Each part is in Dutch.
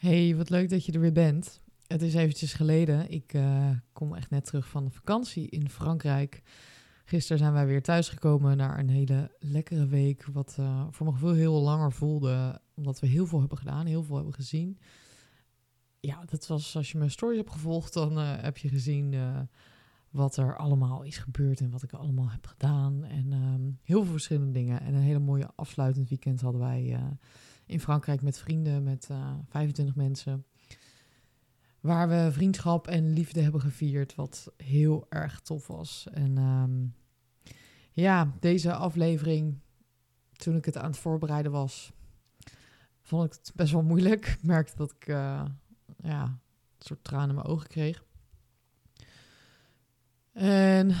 Hey, wat leuk dat je er weer bent. Het is eventjes geleden. Ik uh, kom echt net terug van de vakantie in Frankrijk. Gisteren zijn wij weer thuisgekomen naar een hele lekkere week. Wat uh, voor mijn gevoel heel langer voelde. Omdat we heel veel hebben gedaan, heel veel hebben gezien. Ja, dat was als je mijn story hebt gevolgd, dan uh, heb je gezien wat er allemaal is gebeurd en wat ik allemaal heb gedaan. En um, heel veel verschillende dingen. En een hele mooie afsluitend weekend hadden wij in Frankrijk met vrienden, met uh, eh, 25 mensen. Waar we vriendschap en liefde hebben gevierd, wat heel erg tof was. En um, ja, deze aflevering, toen ik het aan het voorbereiden was, vond ik het best wel moeilijk. Ik merkte dat ik uh, ja, een soort tranen in mijn ogen kreeg. En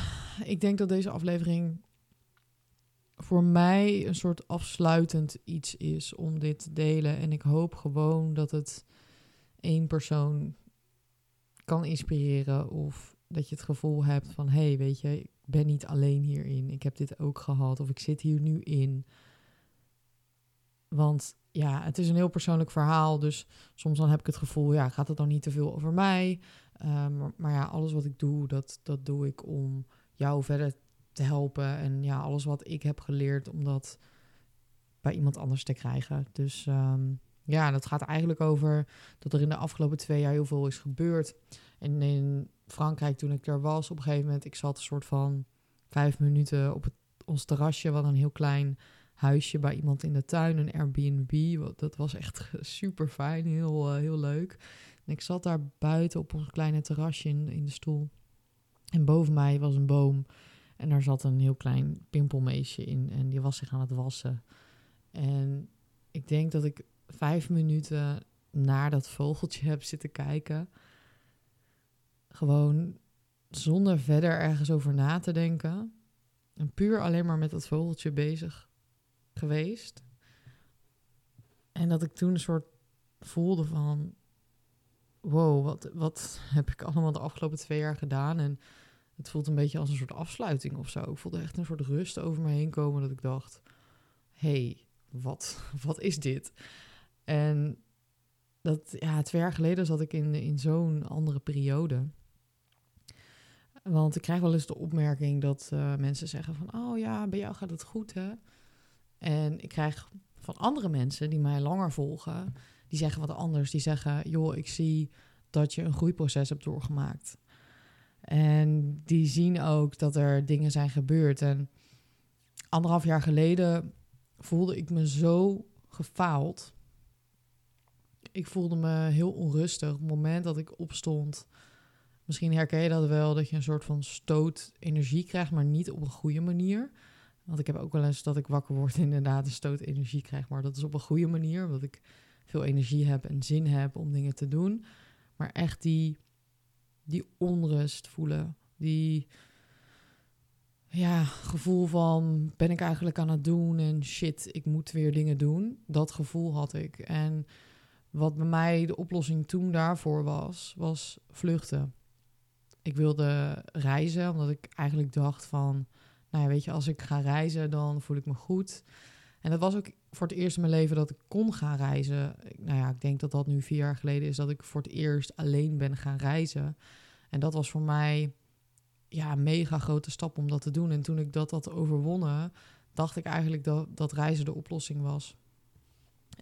ik denk dat deze aflevering voor mij een soort afsluitend iets is om dit te delen. En ik hoop gewoon dat het één persoon kan inspireren. Of dat je het gevoel hebt van: hé, hey, weet je, ik ben niet alleen hierin. Ik heb dit ook gehad. Of ik zit hier nu in. Want ja, het is een heel persoonlijk verhaal. Dus soms dan heb ik het gevoel: ja, gaat het dan niet te veel over mij? Maar, maar, ja, alles wat ik doe, dat, dat doe ik om jou verder te helpen. En ja, alles wat ik heb geleerd om dat bij iemand anders te krijgen. Dus um, ja, dat gaat eigenlijk over dat er in de afgelopen twee jaar heel veel is gebeurd. En in Frankrijk, toen ik er was, op een gegeven moment, ik zat een soort van vijf minuten op het, ons terrasje, wat een heel klein huisje bij iemand in de tuin, een Airbnb. Dat was echt super fijn, heel, uh, heel leuk. En ik zat daar buiten op ons kleine terrasje in, in de stoel. En boven mij was een boom. En daar zat een heel klein pimpelmeesje in en die was zich aan het wassen. En ik denk dat ik vijf minuten naar dat vogeltje heb zitten kijken. Gewoon zonder verder ergens over na te denken. En puur alleen maar met dat vogeltje bezig geweest. En dat ik toen een soort voelde van... Wow, wat, wat heb ik allemaal de afgelopen twee jaar gedaan? En het voelt een beetje als een soort afsluiting of zo. Ik voelde echt een soort rust over me heen komen dat ik dacht: hey, wat, wat is dit? En dat, ja, twee jaar geleden zat ik in, in zo'n andere periode. Want ik krijg wel eens de opmerking dat uh, mensen zeggen van... oh ja, bij jou gaat het goed, hè? En ik krijg van andere mensen die mij langer volgen... die zeggen wat anders. Die zeggen, joh, ik zie dat je een groeiproces hebt doorgemaakt. En die zien ook dat er dingen zijn gebeurd. En anderhalf jaar geleden voelde ik me zo gefaald. Ik voelde me heel onrustig. Op het moment dat ik opstond, misschien herken je dat wel, dat je een soort van stoot energie krijgt, maar niet op een goede manier. Want ik heb ook wel eens dat ik wakker word en inderdaad een stoot energie krijg, maar dat is op een goede manier, omdat ik veel energie heb en zin heb om dingen te doen. Maar echt die die onrust voelen. Die ja, gevoel van ben ik eigenlijk aan het doen en shit, ik moet weer dingen doen. Dat gevoel had ik. En wat bij mij de oplossing toen daarvoor was, was vluchten. Ik wilde reizen, omdat ik eigenlijk dacht van, nou ja, weet je, als ik ga reizen, dan voel ik me goed. En dat was ook voor het eerst in mijn leven dat ik kon gaan reizen. Nou ja, ik denk dat dat nu vier jaar geleden is dat ik voor het eerst alleen ben gaan reizen. En dat was voor mij ja, een mega grote stap om dat te doen. En toen ik dat had overwonnen, dacht ik eigenlijk dat, dat reizen de oplossing was.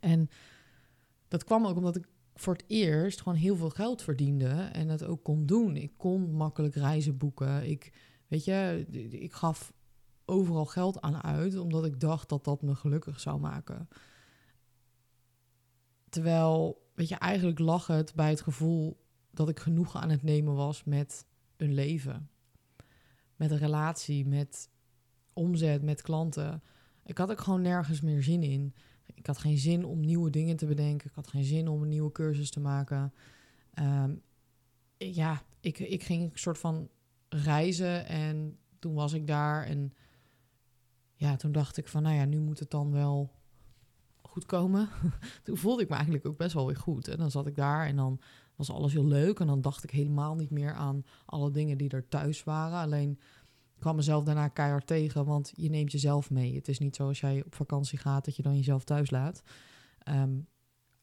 En dat kwam ook omdat ik voor het eerst gewoon heel veel geld verdiende en het ook kon doen. Ik kon makkelijk reizen boeken. Ik, weet je, ik gaf overal geld aan uit, omdat ik dacht dat dat me gelukkig zou maken. Terwijl, weet je, eigenlijk lag het bij het gevoel dat ik genoeg aan het nemen was met een leven. Met een relatie, met omzet, met klanten. Ik had ook gewoon nergens meer zin in. Ik had geen zin om nieuwe dingen te bedenken. Ik had geen zin om een nieuwe cursus te maken. Ehm, ja, ik, ik ging een soort van reizen en toen was ik daar. En ja, toen dacht ik van, nou ja, nu moet het dan wel goed komen. toen voelde ik me eigenlijk ook best wel weer goed. En dan zat ik daar en dan was alles heel leuk. En dan dacht ik helemaal niet meer aan alle dingen die er thuis waren. Alleen ik kwam mezelf daarna keihard tegen, want je neemt jezelf mee. Het is niet zo als jij op vakantie gaat dat je dan jezelf thuis laat. Ehm,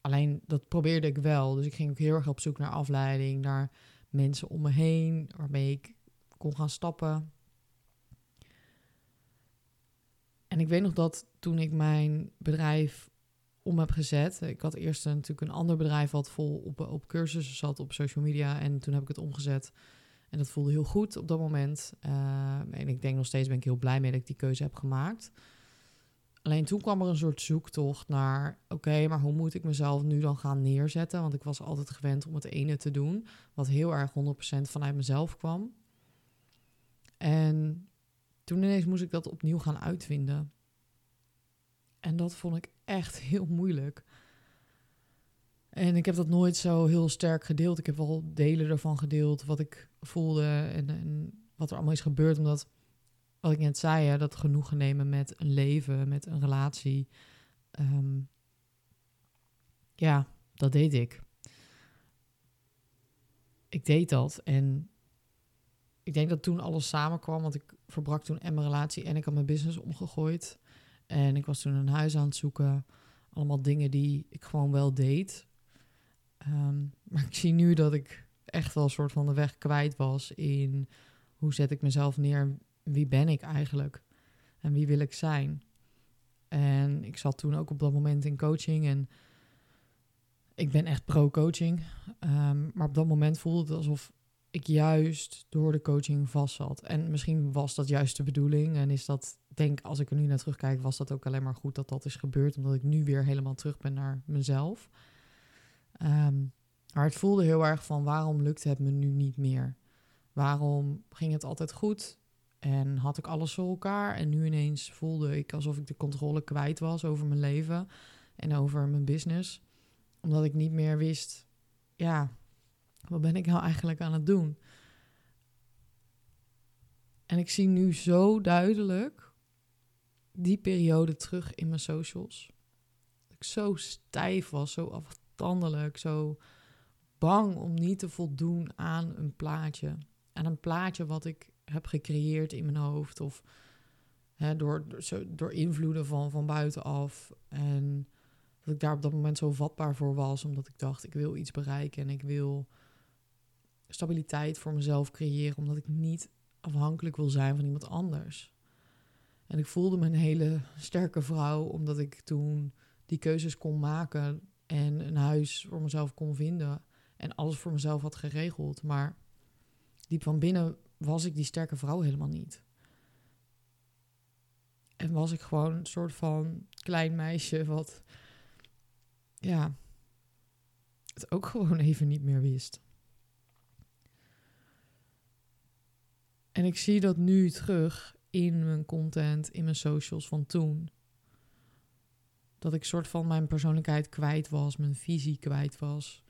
Alleen dat probeerde ik wel. Dus ik ging ook heel erg op zoek naar afleiding, naar mensen om me heen waarmee ik kon gaan stappen. En ik weet nog dat toen ik mijn bedrijf om heb gezet. Ik had eerst natuurlijk een ander bedrijf wat vol op, op cursussen zat op social media. En toen heb ik het omgezet. En dat voelde heel goed op dat moment. Uh, en ik denk nog steeds ben ik heel blij mee dat ik die keuze heb gemaakt. Alleen toen kwam er een soort zoektocht naar: oké, maar hoe moet ik mezelf nu dan gaan neerzetten? Want ik was altijd gewend om het ene te doen, wat heel erg 100% vanuit mezelf kwam. En toen ineens moest ik dat opnieuw gaan uitvinden. En dat vond ik echt heel moeilijk. En ik heb dat nooit zo heel sterk gedeeld. Ik heb wel delen ervan gedeeld, wat ik voelde en, en wat er allemaal is gebeurd. Omdat, wat ik net zei, dat genoegen nemen met een leven, met een relatie. Ehm, ja, dat deed ik. Ik deed dat en ik denk dat toen alles samenkwam, want ik verbrak toen en mijn relatie en ik had mijn business omgegooid. En ik was toen een huis aan het zoeken. Allemaal dingen die ik gewoon wel deed. Ehm, maar ik zie nu dat ik echt wel een soort van de weg kwijt was in hoe zet ik mezelf neer, wie ben ik eigenlijk en wie wil ik zijn. En ik zat toen ook op dat moment in coaching en ik ben echt pro-coaching. Ehm, maar op dat moment voelde het alsof ik juist door de coaching vast zat. En misschien was dat juist de bedoeling. En is dat, denk als ik er nu naar terugkijk, was dat ook alleen maar goed dat dat is gebeurd. Omdat ik nu weer helemaal terug ben naar mezelf. Ehm, maar het voelde heel erg van waarom lukte het me nu niet meer? Waarom ging het altijd goed? En had ik alles voor elkaar? En nu ineens voelde ik alsof ik de controle kwijt was over mijn leven en over mijn business. Omdat ik niet meer wist, ja, wat ben ik nou eigenlijk aan het doen? En ik zie nu zo duidelijk die periode terug in mijn socials. Dat ik zo stijf was, zo afstandelijk, zo bang om niet te voldoen aan een plaatje. Aan een plaatje wat ik heb gecreëerd in mijn hoofd. Of hè, door, door, door invloeden van, van buitenaf. En dat ik daar op dat moment zo vatbaar voor was. Omdat ik dacht, ik wil iets bereiken en ik wil stabiliteit voor mezelf creëren, omdat ik niet afhankelijk wil zijn van iemand anders. En ik voelde me een hele sterke vrouw, omdat ik toen die keuzes kon maken en een huis voor mezelf kon vinden en alles voor mezelf had geregeld. Maar diep van binnen was ik die sterke vrouw helemaal niet. En was ik gewoon een soort van klein meisje wat, ja, het ook gewoon even niet meer wist. En ik zie dat nu terug in mijn content, in mijn socials van toen. Dat ik soort van mijn persoonlijkheid kwijt was, mijn visie kwijt was.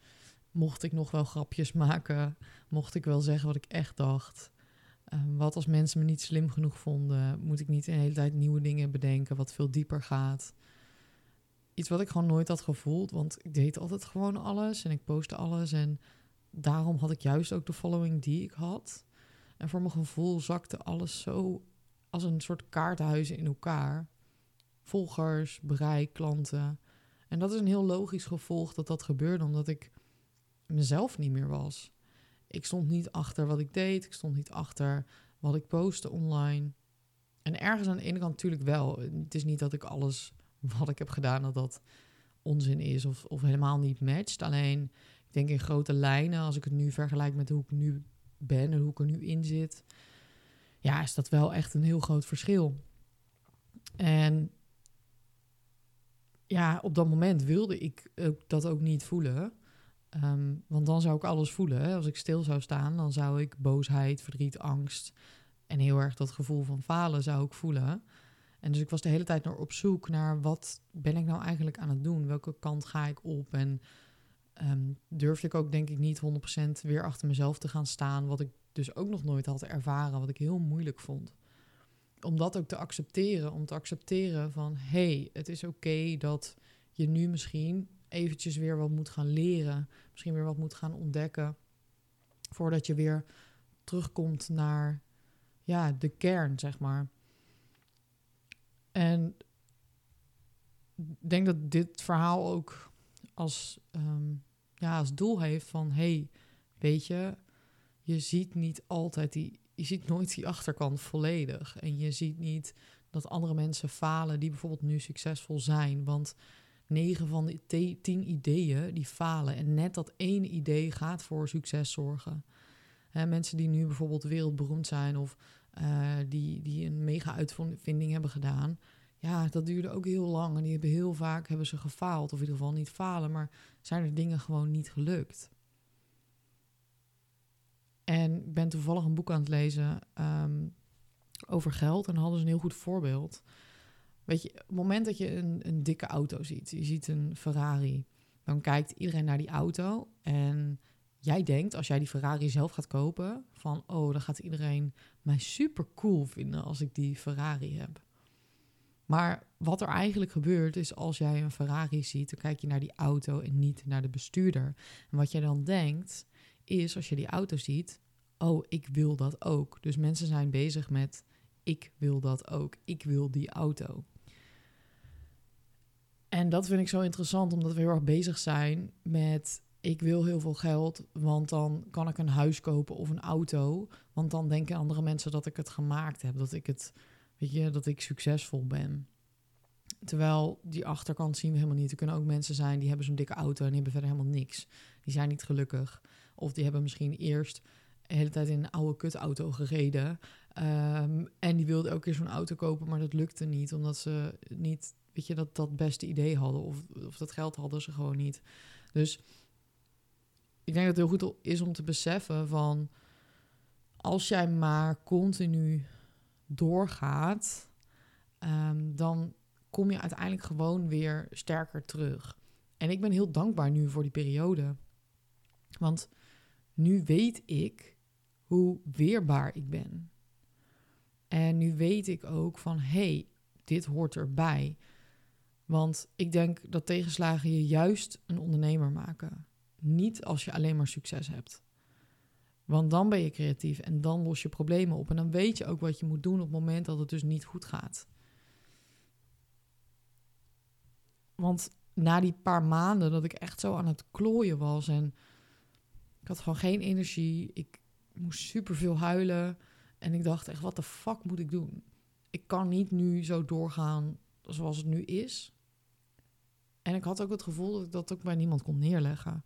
Mocht ik nog wel grapjes maken? Mocht ik wel zeggen wat ik echt dacht? Ehm, wat als mensen me niet slim genoeg vonden? Moet ik niet de hele tijd nieuwe dingen bedenken wat veel dieper gaat? Iets wat ik gewoon nooit had gevoeld, want ik deed altijd gewoon alles en ik postte alles. En daarom had ik juist ook de following die ik had. En voor mijn gevoel zakte alles zo als een soort kaartenhuis in elkaar. Volgers, bereik, klanten. En dat is een heel logisch gevolg dat dat gebeurde, omdat ik mezelf niet meer was. Ik stond niet achter wat ik deed, ik stond niet achter wat ik postte online. En ergens aan de ene kant natuurlijk wel. Het is niet dat ik alles wat ik heb gedaan, dat dat onzin is of, of helemaal niet matcht. Alleen, ik denk in grote lijnen, als ik het nu vergelijk met hoe ik nu ben en hoe ik er nu in zit, ja, is dat wel echt een heel groot verschil. En ja, op dat moment wilde ik dat ook niet voelen. Ehm, want dan zou ik alles voelen. Hè? Als ik stil zou staan, dan zou ik boosheid, verdriet, angst en heel erg dat gevoel van falen zou ik voelen. En dus ik was de hele tijd naar op zoek naar wat ben ik nou eigenlijk aan het doen? Welke kant ga ik op? En um, durfde ik ook denk ik niet 100% weer achter mezelf te gaan staan. Wat ik dus ook nog nooit had ervaren, wat ik heel moeilijk vond. Om dat ook te accepteren, om te accepteren van hé, hey, het is oké dat je nu misschien eventjes weer wat moet gaan leren. Misschien weer wat moet gaan ontdekken. Voordat je weer terugkomt naar ja, de kern, zeg maar. En ik denk dat dit verhaal ook als, ehm, ja, als doel heeft van... hey, weet je, je ziet niet altijd die... Je ziet nooit die achterkant volledig. En je ziet niet dat andere mensen falen die bijvoorbeeld nu succesvol zijn. Want 9 van de 10 ideeën die falen. En net dat één idee gaat voor succes zorgen. Mensen die nu bijvoorbeeld wereldberoemd zijn of uh, die, die een mega uitvinding hebben gedaan. Ja, dat duurde ook heel lang. En die hebben heel vaak hebben ze gefaald. Of in ieder geval niet falen, maar zijn er dingen gewoon niet gelukt. En ik ben toevallig een boek aan het lezen um, over geld. En hadden ze een heel goed voorbeeld. Weet je, op het moment dat je een, een dikke auto ziet, je ziet een Ferrari, dan kijkt iedereen naar die auto. En jij denkt, als jij die Ferrari zelf gaat kopen, van oh, dan gaat iedereen mij super cool vinden als ik die Ferrari heb. Maar wat er eigenlijk gebeurt is als jij een Ferrari ziet, dan kijk je naar die auto en niet naar de bestuurder. En wat jij dan denkt is als je die auto ziet, oh, ik wil dat ook. Dus mensen zijn bezig met ik wil dat ook. Ik wil die auto. En dat vind ik zo interessant, omdat we heel erg bezig zijn met ik wil heel veel geld, want dan kan ik een huis kopen of een auto. Want dan denken andere mensen dat ik het gemaakt heb, dat ik het, weet je, dat ik succesvol ben. Terwijl die achterkant zien we helemaal niet. Er kunnen ook mensen zijn die hebben zo'n dikke auto en die hebben verder helemaal niks. Die zijn niet gelukkig. Of die hebben misschien eerst de hele tijd in een oude kutauto gereden. Um, en die wilden ook keer zo'n auto kopen, maar dat lukte niet. Omdat ze niet, weet je, dat, dat beste idee hadden. Of, of dat geld hadden ze gewoon niet. Dus ik denk dat het heel goed is om te beseffen van... Als jij maar continu doorgaat, um, dan kom je uiteindelijk gewoon weer sterker terug. En ik ben heel dankbaar nu voor die periode. Want nu weet ik hoe weerbaar ik ben. En nu weet ik ook van hé, hey, dit hoort erbij. Want ik denk dat tegenslagen je juist een ondernemer maken. Niet als je alleen maar succes hebt. Want dan ben je creatief en dan los je problemen op. En dan weet je ook wat je moet doen op het moment dat het dus niet goed gaat. Want na die paar maanden dat ik echt zo aan het klooien was en ik had gewoon geen energie. Ik moest superveel huilen. En ik dacht echt, wat de fuck moet ik doen? Ik kan niet nu zo doorgaan zoals het nu is. En ik had ook het gevoel dat ik dat ook bij niemand kon neerleggen.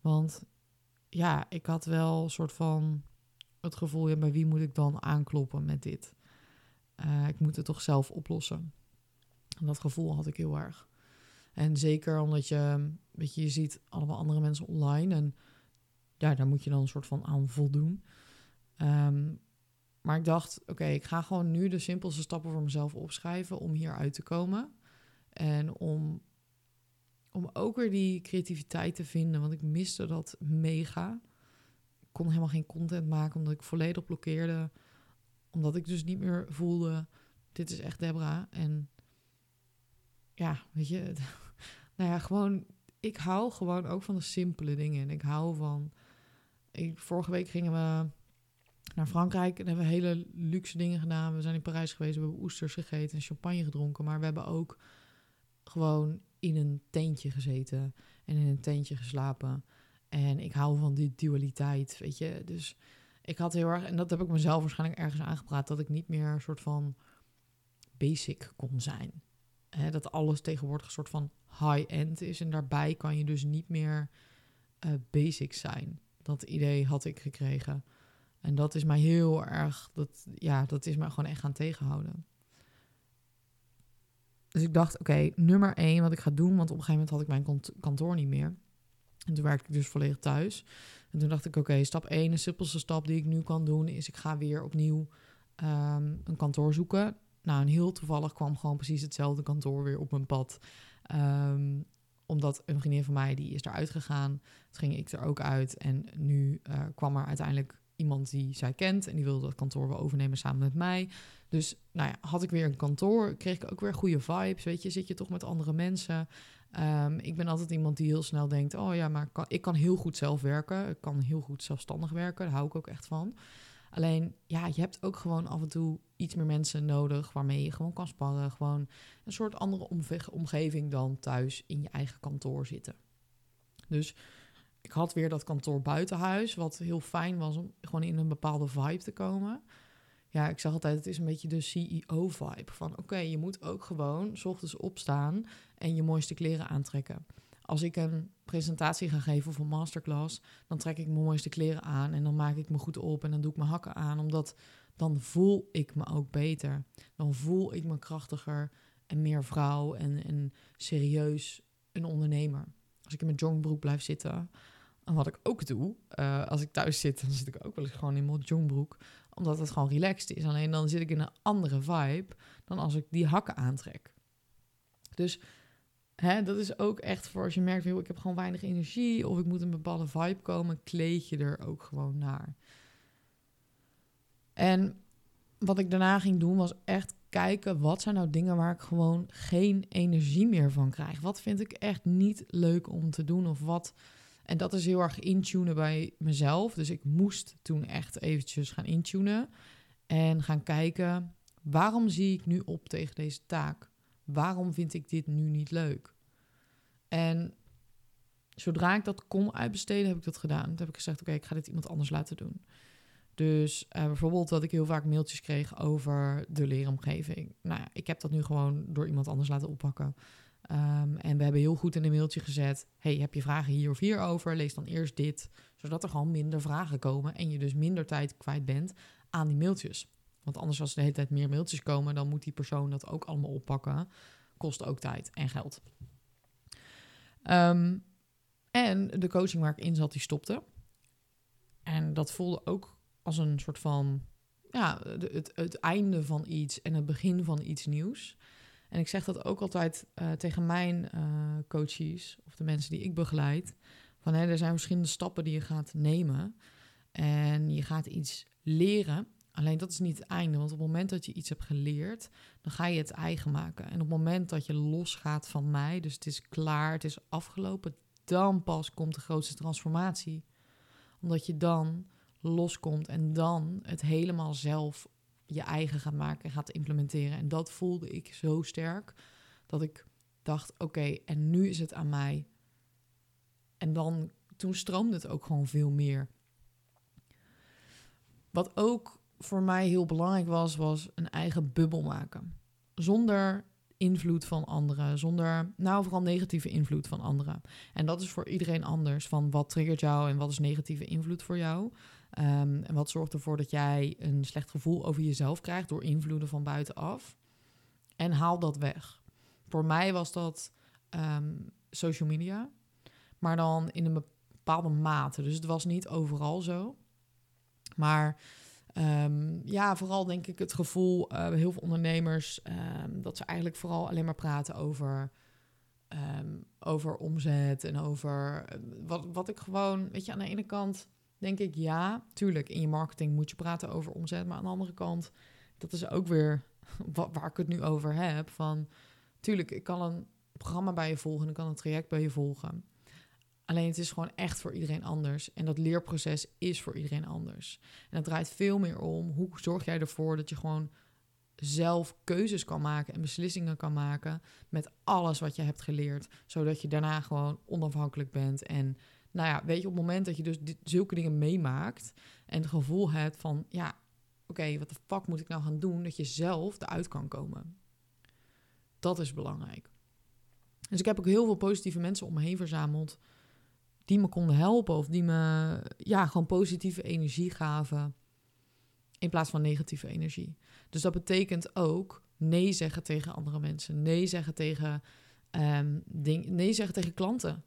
Want ja, ik had wel een soort van het gevoel, ja, bij wie moet ik dan aankloppen met dit? Uh, ik moet het toch zelf oplossen. En dat gevoel had ik heel erg. En zeker omdat je, weet je, je ziet allemaal andere mensen online en ja, daar moet je dan een soort van aan voldoen. Um, maar ik dacht, oké, ik ga gewoon nu de simpelste stappen voor mezelf opschrijven om hier uit te komen. En om, om ook weer die creativiteit te vinden, want ik miste dat mega. Ik kon helemaal geen content maken omdat ik volledig blokkeerde. Omdat ik dus niet meer voelde, dit is echt Debra. En ja, weet je, nou ja, gewoon, ik hou gewoon ook van de simpele dingen. En ik hou van, vorige week gingen we naar Frankrijk en hebben we hele luxe dingen gedaan. We zijn in Parijs geweest, we hebben oesters gegeten en champagne gedronken. Maar we hebben ook gewoon in een tentje gezeten en in een tentje geslapen. En ik hou van die dualiteit, weet je. Dus ik had heel erg, en dat heb ik mezelf waarschijnlijk ergens aangepraat, dat ik niet meer een soort van basic kon zijn. dat alles tegenwoordig een soort van high-end is. En daarbij kan je dus niet meer uh, basic zijn. Dat idee had ik gekregen. En dat is mij heel erg, dat, ja, dat is mij gewoon echt gaan tegenhouden. Dus ik dacht, oké, nummer één wat ik ga doen, want op een gegeven moment had ik mijn kantoor niet meer. En toen werkte ik dus volledig thuis. En toen dacht ik, oké, stap één, de simpelste stap die ik nu kan doen, is ik ga weer opnieuw um, een kantoor zoeken. Nou, en heel toevallig kwam gewoon precies hetzelfde kantoor weer op mijn pad. Um, omdat een vriendin van mij, die is eruit gegaan. Toen ging ik er ook uit. En nu uh, kwam er uiteindelijk iemand die zij kent en die wilde dat kantoor wel overnemen samen met mij. Dus nou ja, had ik weer een kantoor, kreeg ik ook weer goede vibes. Weet je, zit je toch met andere mensen. Um, ik ben altijd iemand die heel snel denkt: oh ja, maar kan, ik kan heel goed zelf werken. Ik kan heel goed zelfstandig werken. Daar hou ik ook echt van. Alleen, ja, je hebt ook gewoon af en toe iets meer mensen nodig waarmee je gewoon kan sparren. Gewoon een soort andere omgeving dan thuis in je eigen kantoor zitten. Dus ik had weer dat kantoor buitenhuis, wat heel fijn was om gewoon in een bepaalde vibe te komen. Ja, ik zeg altijd, het is een beetje de CEO-vibe. Van oké, je moet ook gewoon s ochtends opstaan en je mooiste kleren aantrekken. Als ik een presentatie ga geven of een masterclass, dan trek ik mijn mooiste kleren aan en dan maak ik me goed op en dan doe ik mijn hakken aan, omdat dan voel ik me ook beter. Dan voel ik me krachtiger en meer vrouw en, en serieus een ondernemer. Als ik in mijn jongbroek blijf zitten, en wat ik ook doe, uh, als ik thuis zit, dan zit ik ook wel eens gewoon in mijn jongbroek, omdat het gewoon relaxed is. Alleen dan zit ik in een andere vibe dan als ik die hakken aantrek. Dus hè, dat is ook echt voor als je merkt, ik heb gewoon weinig energie of ik moet een bepaalde vibe komen, kleed je er ook gewoon naar. En wat ik daarna ging doen was echt kijken wat zijn nou dingen waar ik gewoon geen energie meer van krijg. Wat vind ik echt niet leuk om te doen of wat. En dat is heel erg intunen bij mezelf. Dus ik moest toen echt eventjes gaan intunen en gaan kijken waarom zie ik nu op tegen deze taak? Waarom vind ik dit nu niet leuk? En zodra ik dat kon uitbesteden, heb ik dat gedaan. Toen heb ik gezegd: Oké, ik ga dit iemand anders laten doen. Dus uh, bijvoorbeeld dat ik heel vaak mailtjes kreeg over de leeromgeving. Nou ja, ik heb dat nu gewoon door iemand anders laten oppakken. Um, en we hebben heel goed in een mailtje gezet: hey, heb je vragen hier of hier over? Lees dan eerst dit, zodat er gewoon minder vragen komen en je dus minder tijd kwijt bent aan die mailtjes. Want anders als de hele tijd meer mailtjes komen, dan moet die persoon dat ook allemaal oppakken. Kost ook tijd en geld. Um, en de coaching waar ik in zat, die stopte. En dat voelde ook als een soort van ja, het, het einde van iets en het begin van iets nieuws. En ik zeg dat ook altijd uh, tegen mijn uh, coaches of de mensen die ik begeleid. Van hè, er zijn verschillende stappen die je gaat nemen. En je gaat iets leren. Alleen dat is niet het einde. Want op het moment dat je iets hebt geleerd, dan ga je het eigen maken. En op het moment dat je losgaat van mij, dus het is klaar, het is afgelopen, dan pas komt de grootste transformatie. Omdat je dan loskomt en dan het helemaal zelf je eigen gaat maken en gaat implementeren. En dat voelde ik zo sterk dat ik dacht: oké, en nu is het aan mij. En dan, toen stroomde het ook gewoon veel meer. Wat ook voor mij heel belangrijk was, was een eigen bubbel maken. Zonder invloed van anderen, zonder, nou vooral negatieve invloed van anderen. En dat is voor iedereen anders, van wat triggert jou en wat is negatieve invloed voor jou. Um, en wat zorgt ervoor dat jij een slecht gevoel over jezelf krijgt door invloeden van buitenaf. En haal dat weg. Voor mij was dat um, social media, maar dan in een bepaalde mate. Dus het was niet overal zo. Maar um, ja, vooral denk ik het gevoel, uh, heel veel ondernemers, dat ze eigenlijk vooral alleen maar praten over, over omzet en over eh, wat, wat ik gewoon, weet je, aan de ene kant denk ik ja, tuurlijk, in je marketing moet je praten over omzet. Maar aan de andere kant, dat is ook weer wat, waar ik het nu over heb. Van, tuurlijk, ik kan een programma bij je volgen, ik kan een traject bij je volgen. Alleen het is gewoon echt voor iedereen anders. En dat leerproces is voor iedereen anders. En het draait veel meer om hoe zorg jij ervoor dat je gewoon zelf keuzes kan maken en beslissingen kan maken met alles wat je hebt geleerd. Zodat je daarna gewoon onafhankelijk bent en nou ja, weet je, op het moment dat je dus zulke dingen meemaakt en het gevoel hebt van, ja, oké, wat de fuck moet ik nou gaan doen, dat je zelf eruit kan komen. Dat is belangrijk. Dus ik heb ook heel veel positieve mensen om me heen verzameld die me konden helpen of die me, ja, gewoon positieve energie gaven in plaats van negatieve energie. Dus dat betekent ook nee zeggen tegen andere mensen, nee zeggen tegen, um, ding, nee zeggen tegen klanten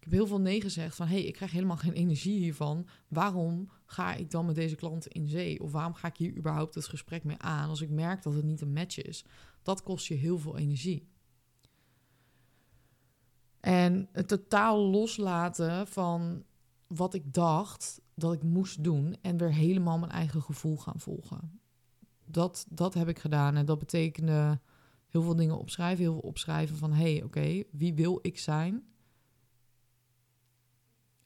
heb heel veel nee gezegd van... hé, hey, ik krijg helemaal geen energie hiervan. Waarom ga ik dan met deze klant in zee? Of waarom ga ik hier überhaupt het gesprek mee aan... als ik merk dat het niet een match is? Dat kost je heel veel energie. En het totaal loslaten van wat ik dacht dat ik moest doen... en weer helemaal mijn eigen gevoel gaan volgen. Dat, dat heb ik gedaan en dat betekende heel veel dingen opschrijven. Heel veel opschrijven van, hé, hey, oké, wie wil ik zijn...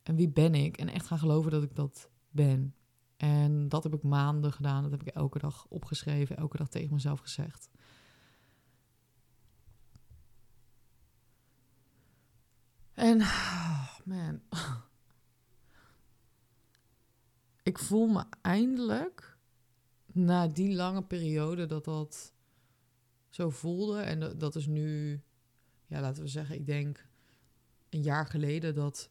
En wie ben ik? En echt gaan geloven dat ik dat ben. En dat heb ik maanden gedaan. Dat heb ik elke dag opgeschreven, elke dag tegen mezelf gezegd. En man. ik voel me eindelijk na die lange periode dat dat zo voelde. En dat is nu, ja, laten we zeggen, ik denk een jaar geleden dat,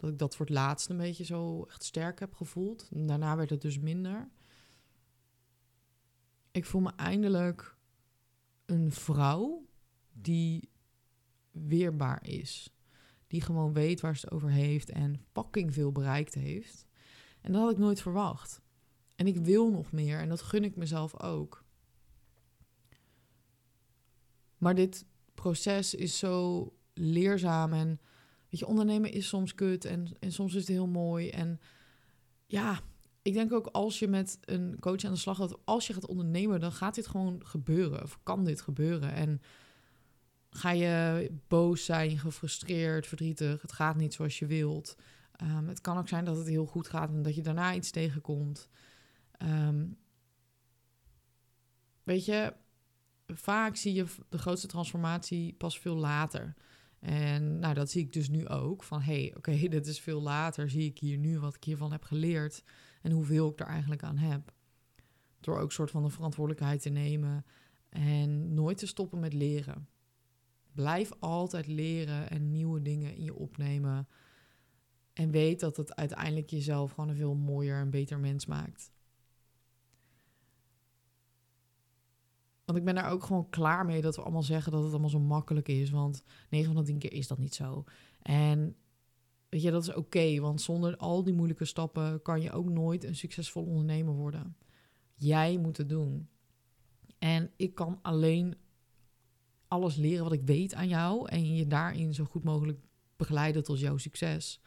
dat ik dat voor het laatst een beetje zo echt sterk heb gevoeld. daarna werd het dus minder. Ik voel me eindelijk een vrouw die weerbaar is. Die gewoon weet waar ze het over heeft en fucking veel bereikt heeft. En dat had ik nooit verwacht. En ik wil nog meer en dat gun ik mezelf ook. Maar dit proces is zo leerzaam en weet je, ondernemen is soms kut en, en soms is het heel mooi. En ja, ik denk ook als je met een coach aan de slag gaat, als je gaat ondernemen, dan gaat dit gewoon gebeuren. Of kan dit gebeuren? En ga je boos zijn, gefrustreerd, verdrietig, het gaat niet zoals je wilt. Um, het kan ook zijn dat het heel goed gaat en dat je daarna iets tegenkomt. Um, weet je, vaak zie je de grootste transformatie pas veel later. En nou, dat zie ik dus nu ook. Van hey, oké, dit is veel later. Zie ik hier nu wat ik hiervan heb geleerd. En hoeveel ik er eigenlijk aan heb. Door ook soort van de verantwoordelijkheid te nemen. En nooit te stoppen met leren. Blijf altijd leren en nieuwe dingen in je opnemen. En weet dat het uiteindelijk jezelf gewoon een veel mooier en beter mens maakt. Want ik ben daar ook gewoon klaar mee dat we allemaal zeggen dat het allemaal zo makkelijk is. Want 9 van de 10 keer is dat niet zo. En weet je, dat is oké. want zonder al die moeilijke stappen kan je ook nooit een succesvol ondernemer worden. Jij moet het doen. En ik kan alleen alles leren wat ik weet aan jou en je daarin zo goed mogelijk begeleiden tot jouw succes.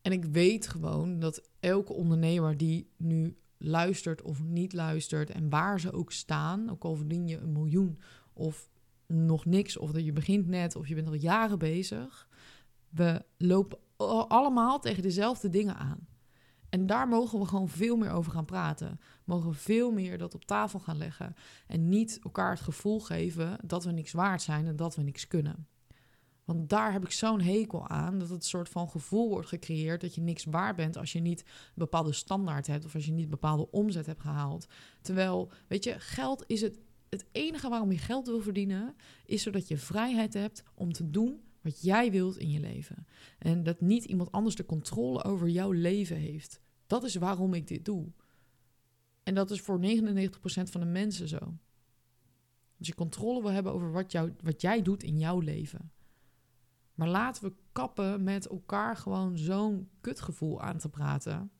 En ik weet gewoon dat elke ondernemer die nu luistert of niet luistert en waar ze ook staan, ook al verdien je een miljoen of nog niks, of dat je begint net of je bent al jaren bezig, we lopen allemaal tegen dezelfde dingen aan. En daar mogen we gewoon veel meer over gaan praten. Mogen we veel meer dat op tafel gaan leggen. En niet elkaar het gevoel geven dat we niks waard zijn en dat we niks kunnen. Want daar heb ik zo'n hekel aan dat het een soort van gevoel wordt gecreëerd dat je niks waar bent als je niet een bepaalde standaard hebt of als je niet een bepaalde omzet hebt gehaald. Terwijl, weet je, geld is het, het enige waarom je geld wil verdienen, is zodat je vrijheid hebt om te doen wat jij wilt in je leven. En dat niet iemand anders de controle over jouw leven heeft. Dat is waarom ik dit doe. En dat is voor 99% van de mensen zo. Als je controle wil hebben over wat, jou, wat jij doet in jouw leven. Maar laten we kappen met elkaar gewoon zo'n kutgevoel aan te praten.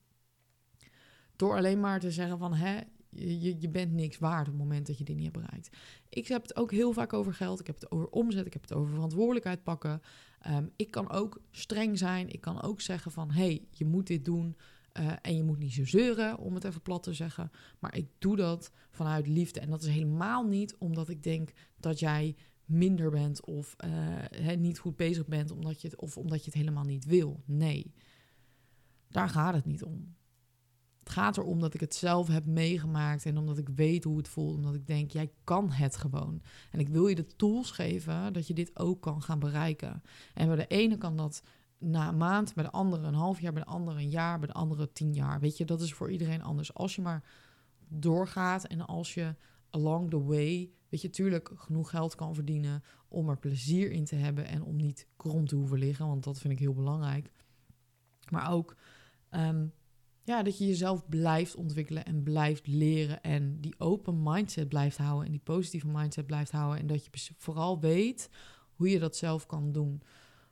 Door alleen maar te zeggen van, hè, je, je bent niks waard op het moment dat je dit niet hebt bereikt. Ik heb het ook heel vaak over geld. Ik heb het over omzet. Ik heb het over verantwoordelijkheid pakken. Ehm, ik kan ook streng zijn. Ik kan ook zeggen van, hé, je moet dit doen. Uh, en je moet niet zo zeuren, om het even plat te zeggen. Maar ik doe dat vanuit liefde. En dat is helemaal niet omdat ik denk dat jij minder bent of uh, niet goed bezig bent omdat je het, of omdat je het helemaal niet wil. Nee, daar gaat het niet om. Het gaat erom dat ik het zelf heb meegemaakt en omdat ik weet hoe het voelt. Omdat ik denk, jij kan het gewoon. En ik wil je de tools geven dat je dit ook kan gaan bereiken. En bij de ene kan dat na een maand, bij de andere een half jaar, bij de andere een jaar, bij de andere tien jaar. Weet je, dat is voor iedereen anders. Als je maar doorgaat en als je along the way, weet je, tuurlijk genoeg geld kan verdienen om er plezier in te hebben en om niet krom te hoeven liggen, want dat vind ik heel belangrijk. Maar ook um, ja, dat je jezelf blijft ontwikkelen en blijft leren en die open mindset blijft houden en die positieve mindset blijft houden en dat je vooral weet hoe je dat zelf kan doen.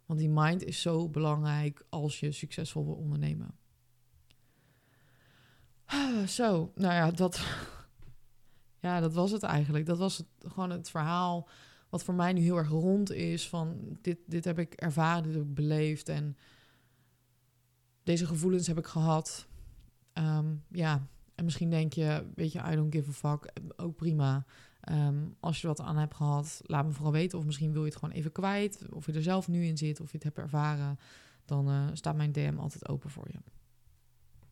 Want die mind is zo belangrijk als je succesvol wil ondernemen. Zo, nou ja, dat, ja, dat was het eigenlijk. Dat was gewoon het verhaal wat voor mij nu heel erg rond is. Van dit, dit heb ik ervaren, dit heb ik beleefd. En deze gevoelens heb ik gehad. Ehm, ja, en misschien denk je, weet je, I don't give a fuck. Ook prima. Ehm, als je wat aan hebt gehad, laat me vooral weten. Of misschien wil je het gewoon even kwijt. Of je er zelf nu in zit, of je het hebt ervaren. Dan uh, staat mijn DM altijd open voor je.